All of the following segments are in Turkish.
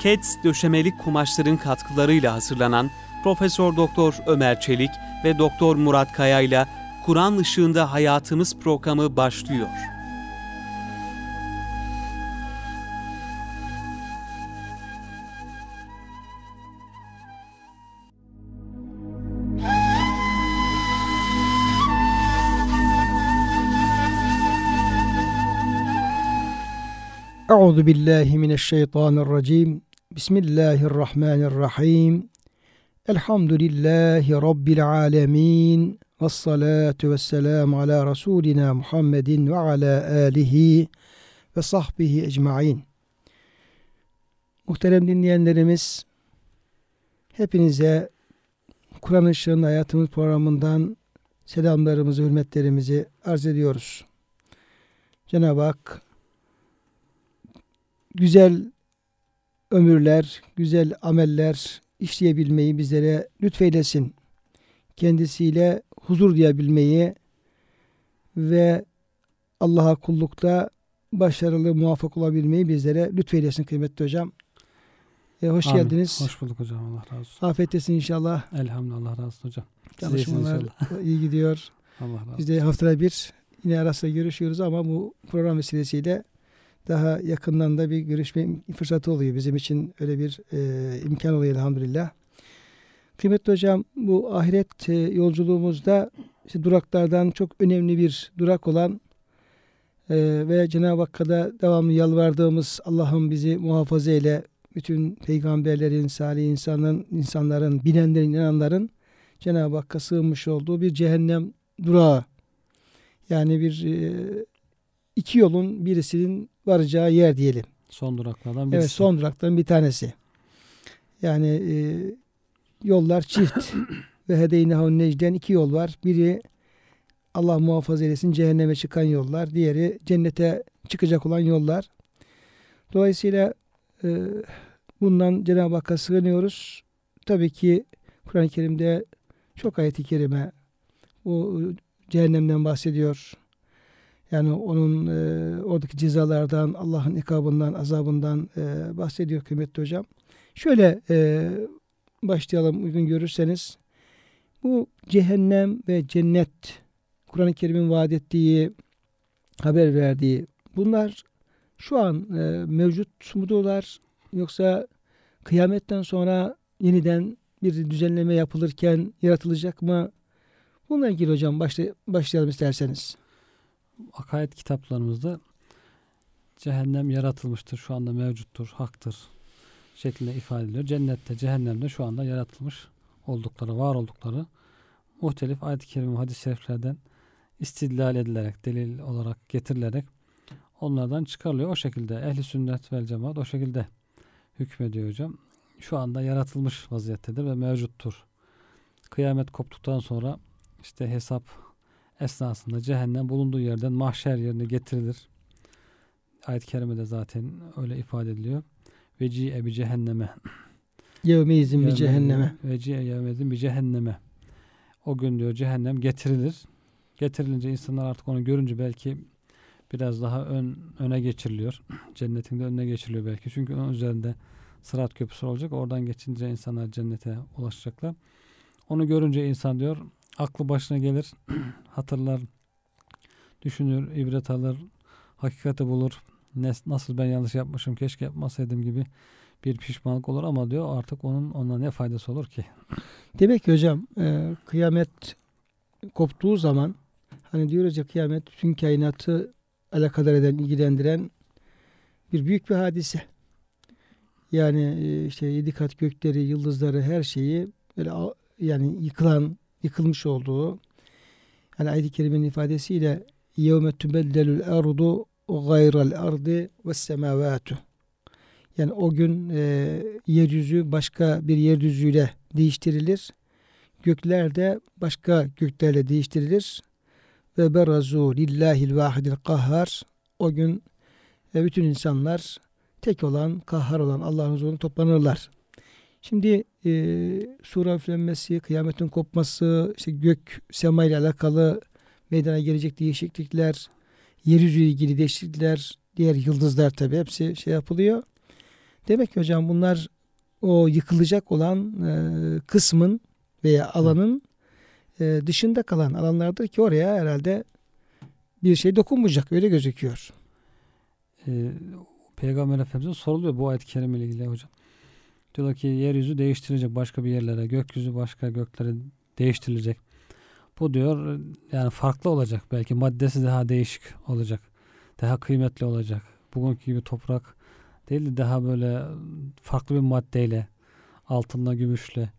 Keds döşemelik kumaşların katkılarıyla hazırlanan Profesör Doktor Ömer Çelik ve Doktor Murat Kaya ile Kur'an ışığında hayatımız programı başlıyor. Euzu billahi mineşşeytanirracim. Bismillahirrahmanirrahim. Elhamdülillahi rabbil alamin. Ves salatu vesselam ala rasulina Muhammedin ve ala alihi ve sahbihi ecmaîn. Muhterem dinleyenlerimiz, hepinize Kur'an Işığında Hayatımız programından selamlarımızı, hürmetlerimizi arz ediyoruz. Cenab-ı Hak güzel ömürler, güzel ameller işleyebilmeyi bizlere lütfeylesin. Kendisiyle huzur duyabilmeyi ve Allah'a kullukta başarılı, muvaffak olabilmeyi bizlere lütfeylesin kıymetli hocam. E, hoş Amin. geldiniz. Hoş bulduk hocam. Allah razı olsun. Afiyettesin inşallah. Elhamdülillah Allah razı olsun hocam. Çalışmalar iyi gidiyor. Allah razı olsun. Biz de haftada bir yine ara sıra görüşüyoruz ama bu program vesilesiyle daha yakından da bir görüşme fırsatı oluyor. Bizim için öyle bir e, imkan oluyor elhamdülillah. Kıymetli hocam bu ahiret e, yolculuğumuzda işte duraklardan çok önemli bir durak olan e, ve Cenab-ı Hakk'a devamlı yalvardığımız Allah'ım bizi muhafaza eyle. Bütün peygamberlerin, salih insanların, insanların, bilenlerin, inananların Cenab-ı Hakk'a sığınmış olduğu bir cehennem durağı. Yani bir e, iki yolun birisinin varacağı yer diyelim. Son duraklardan birisi. Evet son duraktan bir tanesi. Yani e, yollar çift ve hedeynehu necden iki yol var. Biri Allah muhafaza eylesin cehenneme çıkan yollar. Diğeri cennete çıkacak olan yollar. Dolayısıyla e, bundan Cenab-ı Hakk'a sığınıyoruz. Tabii ki Kur'an-ı Kerim'de çok ayet-i kerime bu cehennemden bahsediyor. Yani onun e, oradaki cezalardan, Allah'ın ikabından, azabından e, bahsediyor kıymetli hocam. Şöyle e, başlayalım uygun görürseniz. Bu cehennem ve cennet, Kur'an-ı Kerim'in vaat ettiği, haber verdiği bunlar şu an e, mevcut mudular yoksa kıyametten sonra yeniden bir düzenleme yapılırken yaratılacak mı? Bununla ilgili hocam başlay başlayalım isterseniz. Akaid kitaplarımızda cehennem yaratılmıştır. Şu anda mevcuttur, haktır şeklinde ifade ediliyor. Cennette, cehennemde şu anda yaratılmış oldukları, var oldukları muhtelif ayet-i kerime hadis-i şeriflerden istidlal edilerek, delil olarak getirilerek onlardan çıkarılıyor. O şekilde ehli sünnet vel cemaat o şekilde hükmediyor hocam. Şu anda yaratılmış vaziyettedir ve mevcuttur. Kıyamet koptuktan sonra işte hesap esnasında cehennem bulunduğu yerden mahşer yerine getirilir. Ayet-i kerimede zaten öyle ifade ediliyor. Veci'e bi cehenneme. Yevmeyizin bir cehenneme. Veci'e yevmezin bir cehenneme. O gün diyor cehennem getirilir. Getirilince insanlar artık onu görünce belki biraz daha ön öne geçiriliyor. Cennetin de önüne geçiriliyor belki. Çünkü onun üzerinde sırat köprüsü olacak. Oradan geçince insanlar cennete ulaşacaklar. Onu görünce insan diyor aklı başına gelir, hatırlar, düşünür, ibret alır, hakikati bulur. Nasıl ben yanlış yapmışım, keşke yapmasaydım gibi bir pişmanlık olur ama diyor artık onun ona ne faydası olur ki? Demek ki hocam e, kıyamet koptuğu zaman hani diyoruz ya kıyamet bütün kainatı alakadar eden, ilgilendiren bir büyük bir hadise. Yani e, işte yedi kat gökleri, yıldızları, her şeyi böyle yani yıkılan, yıkılmış olduğu yani ayet-i kerimenin ifadesiyle yevme tübeddelül erdu gayral ardı ve semavatu yani o gün e, yeryüzü başka bir yeryüzüyle değiştirilir. Gökler de başka göklerle değiştirilir. Ve berazu lillahil vahidil kahhar. O gün e, bütün insanlar tek olan, kahhar olan Allah'ın huzuruna toplanırlar. Şimdi e, sura üflenmesi, kıyametin kopması, işte gök, sema ile alakalı meydana gelecek değişiklikler, yeryüzü ile ilgili değişiklikler, diğer yıldızlar tabi hepsi şey yapılıyor. Demek ki hocam bunlar o yıkılacak olan e, kısmın veya alanın e, dışında kalan alanlardır ki oraya herhalde bir şey dokunmayacak öyle gözüküyor. Ee, Peygamber Efendimiz'e soruluyor bu ayet-i kerime ile ilgili hocam. Diyorlar ki yeryüzü değiştirilecek başka bir yerlere, gökyüzü başka göklere değiştirilecek. Bu diyor yani farklı olacak belki maddesi daha değişik olacak. Daha kıymetli olacak. Bugünkü gibi toprak değil de daha böyle farklı bir maddeyle altınla, gümüşle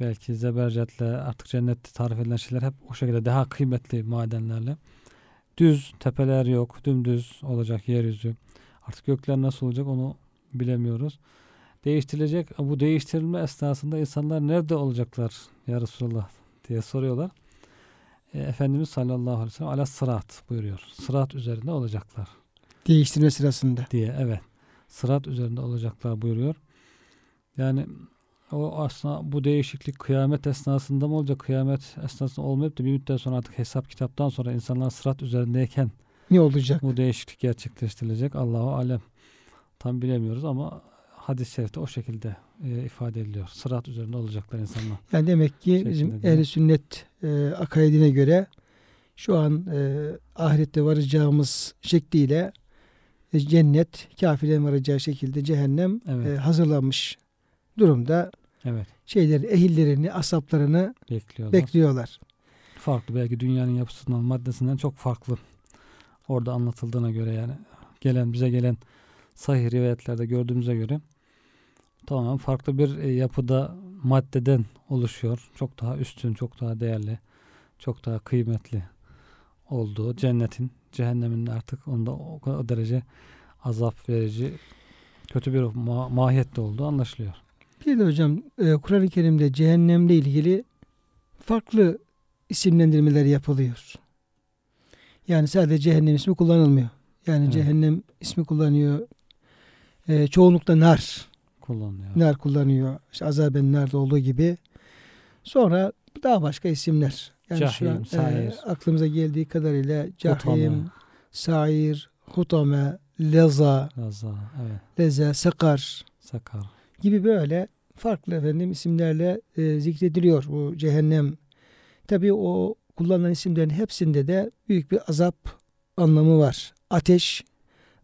belki zebercetle artık cennette tarif edilen şeyler hep o şekilde daha kıymetli madenlerle. Düz tepeler yok. Dümdüz olacak yeryüzü. Artık gökler nasıl olacak onu bilemiyoruz. Değiştirilecek. Bu değiştirilme esnasında insanlar nerede olacaklar ya Resulallah diye soruyorlar. E, Efendimiz sallallahu aleyhi ve sellem ala sırat buyuruyor. Sırat üzerinde olacaklar Değiştirme sırasında. diye evet. Sırat üzerinde olacaklar buyuruyor. Yani o aslında bu değişiklik kıyamet esnasında mı olacak? Kıyamet esnasında olmayıp da bir müddet sonra artık hesap kitaptan sonra insanlar sırat üzerindeyken Ne olacak? bu değişiklik gerçekleştirilecek. Allahu alem. Tam bilemiyoruz ama hadis-i şerifte o şekilde e, ifade ediliyor. Sırat üzerinde olacaklar insanlar. Yani demek ki bizim ehli sünnet e, akaidine göre şu an e, ahirette varacağımız şekliyle e, cennet, kafirlerin varacağı şekilde cehennem Evet. e, hazırlanmış durumda. Evet. Şeyleri, ehillerini, asaplarını Bekliyorlar. bekliyorlar. farklı belki dünyanın yapısından, maddesinden çok farklı. Orada anlatıldığına göre yani gelen bize gelen sahih rivayetlerde gördüğümüze göre tamamen farklı bir e, yapıda maddeden oluşuyor. Çok daha üstün, çok daha değerli, çok daha kıymetli olduğu cennetin, cehennemin artık onda o, o derece azap verici kötü bir ma- mahiyette olduğu anlaşılıyor. Bir de hocam e, Kur'an-ı Kerim'de cehennemle ilgili farklı isimlendirmeler yapılıyor. Yani sadece cehennem ismi kullanılmıyor. Yani Evet. cehennem ismi kullanıyor. E, çoğunlukla nar, Kullanılıyor. nar kullanıyor. İşte azaben narda olduğu gibi. Sonra daha başka isimler. Yani şu Cahim, an, e, sair. aklımıza geldiği kadarıyla cahim, Hutame. sair, hutame, leza, Raza, evet. leze, sakar, Sakar. gibi böyle farklı efendim isimlerle e, zikrediliyor bu cehennem. Tabii o kullanılan isimlerin hepsinde de büyük bir azap anlamı var. Ateş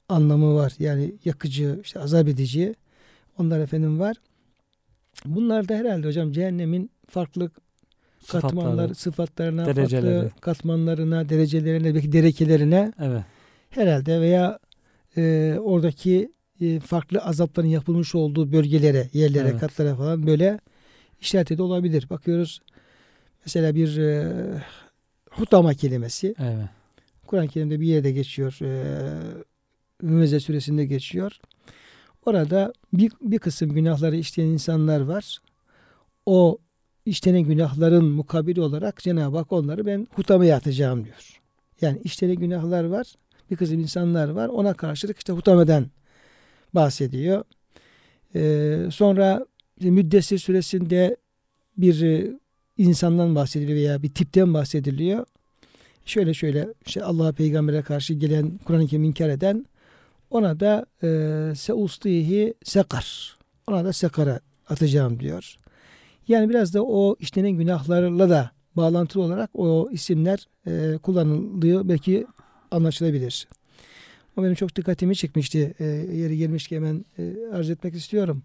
anlamı var. Yani yakıcı, işte azap edici. Onlar efendim var. Bunlar da herhalde hocam cehennemin farklı katmanlar, Sıfatları. sıfatlarına, dereceleri. farklı katmanlarına, derecelerine, belki derekelerine Evet. herhalde veya e, oradaki e, farklı azapların yapılmış olduğu bölgelere, yerlere, Evet. katlara falan böyle işaret de olabilir. Bakıyoruz mesela bir e, hutama kelimesi Evet. Kur'an-ı Kerim'de bir yerde geçiyor. E, Hümeze suresinde geçiyor. Orada bir, bir kısım günahları işleyen insanlar var. O işlenen günahların mukabili olarak Cenab-ı Hak onları ben hutamaya atacağım diyor. Yani işlenen günahlar var. Bir kısım insanlar var. Ona karşılık işte hutameden bahsediyor. Ee, sonra Müddessir suresinde bir e, insandan bahsediliyor veya bir tipten bahsediliyor. Şöyle şöyle işte Allah'a peygambere karşı gelen Kur'an-ı Kerim inkar eden ona da e, seustihi sekar. Ona da sekara atacağım diyor. Yani biraz da o işlenen günahlarla da bağlantılı olarak o isimler e, kullanılıyor. Belki anlaşılabilir. O benim çok dikkatimi çekmişti. E, yeri gelmişken hemen e, arz etmek istiyorum.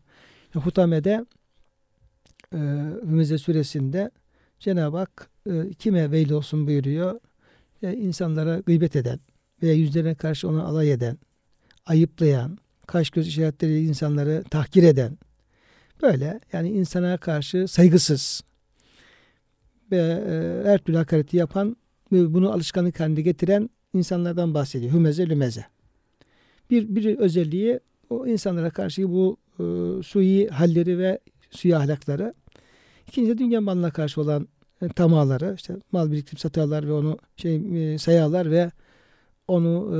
Hutame'de e, Hümeze suresinde Cenab-ı Hak e, kime veil olsun buyuruyor. E, insanlara gıybet eden veya yüzlerine karşı ona alay eden, ayıplayan, kaş göz işaretleriyle insanları tahkir eden, böyle yani insana karşı saygısız ve e, her türlü hakareti yapan ve bunu alışkanlık haline getiren insanlardan bahsediyor. Hümeze lümeze. Bir, bir özelliği o insanlara karşı bu e, sui halleri ve sui ahlakları. İkincisi dünya malına karşı olan e, tamaları, işte mal biriktirip satarlar ve onu şey e, sayarlar ve onu e,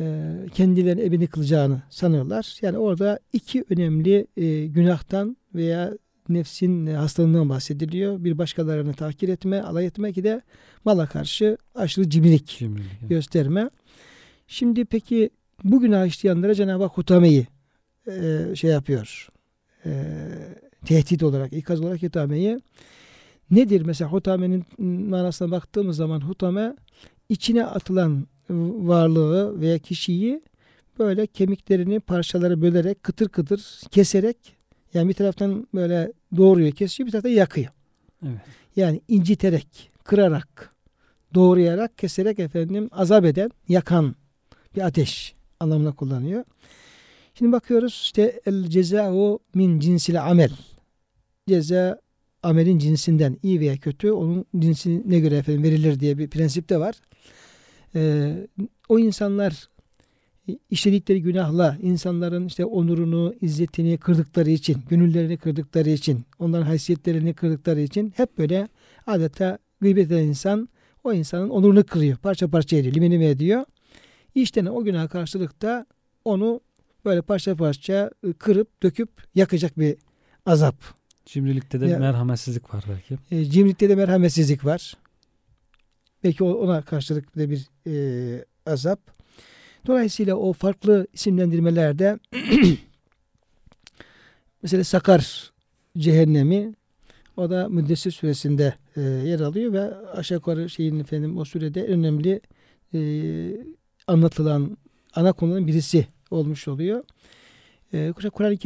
e, kendilerine evini kılacağını sanırlar. Yani orada iki önemli e, günahtan veya nefsin e, hastalığından bahsediliyor. Bir başkalarını tahkir etme, alay etme ki de mala karşı aşırı cimrilik gösterme. Şimdi peki bu günah işleyenlere Cenab-ı Hak hutameyi e, şey yapıyor. E, tehdit olarak, ikaz olarak hutameyi. Nedir mesela hutamenin manasına baktığımız zaman hutame içine atılan varlığı veya kişiyi böyle kemiklerini parçalara bölerek kıtır kıtır keserek yani bir taraftan böyle doğruyor kesiyor bir taraftan yakıyor. Evet. Yani inciterek, kırarak, doğrayarak, keserek efendim azap eden, yakan bir ateş anlamına kullanıyor. Şimdi bakıyoruz işte el ceza'u min cinsil amel. Ceza amelin cinsinden iyi veya kötü onun cinsine göre efendim verilir diye bir prensip de var. Ee, o insanlar işledikleri günahla insanların işte onurunu, izzetini kırdıkları için, gönüllerini kırdıkları için, onların haysiyetlerini kırdıkları için hep böyle adeta gıybet eden insan o insanın onurunu kırıyor. Parça parça ediyor, limini ediyor. İşte o günah karşılıkta onu böyle parça parça kırıp döküp yakacak bir azap. Cimrilikte de Ya- merhametsizlik var belki. E, cimrilikte de merhametsizlik var. Belki ona karşılık da bir e, azap. Dolayısıyla o farklı isimlendirmelerde mesela Sakar cehennemi o da Müddessir suresinde e, yer alıyor ve aşağı yukarı şeyin efendim o sürede önemli e, anlatılan ana konuların birisi olmuş oluyor. E, Kur'an-ı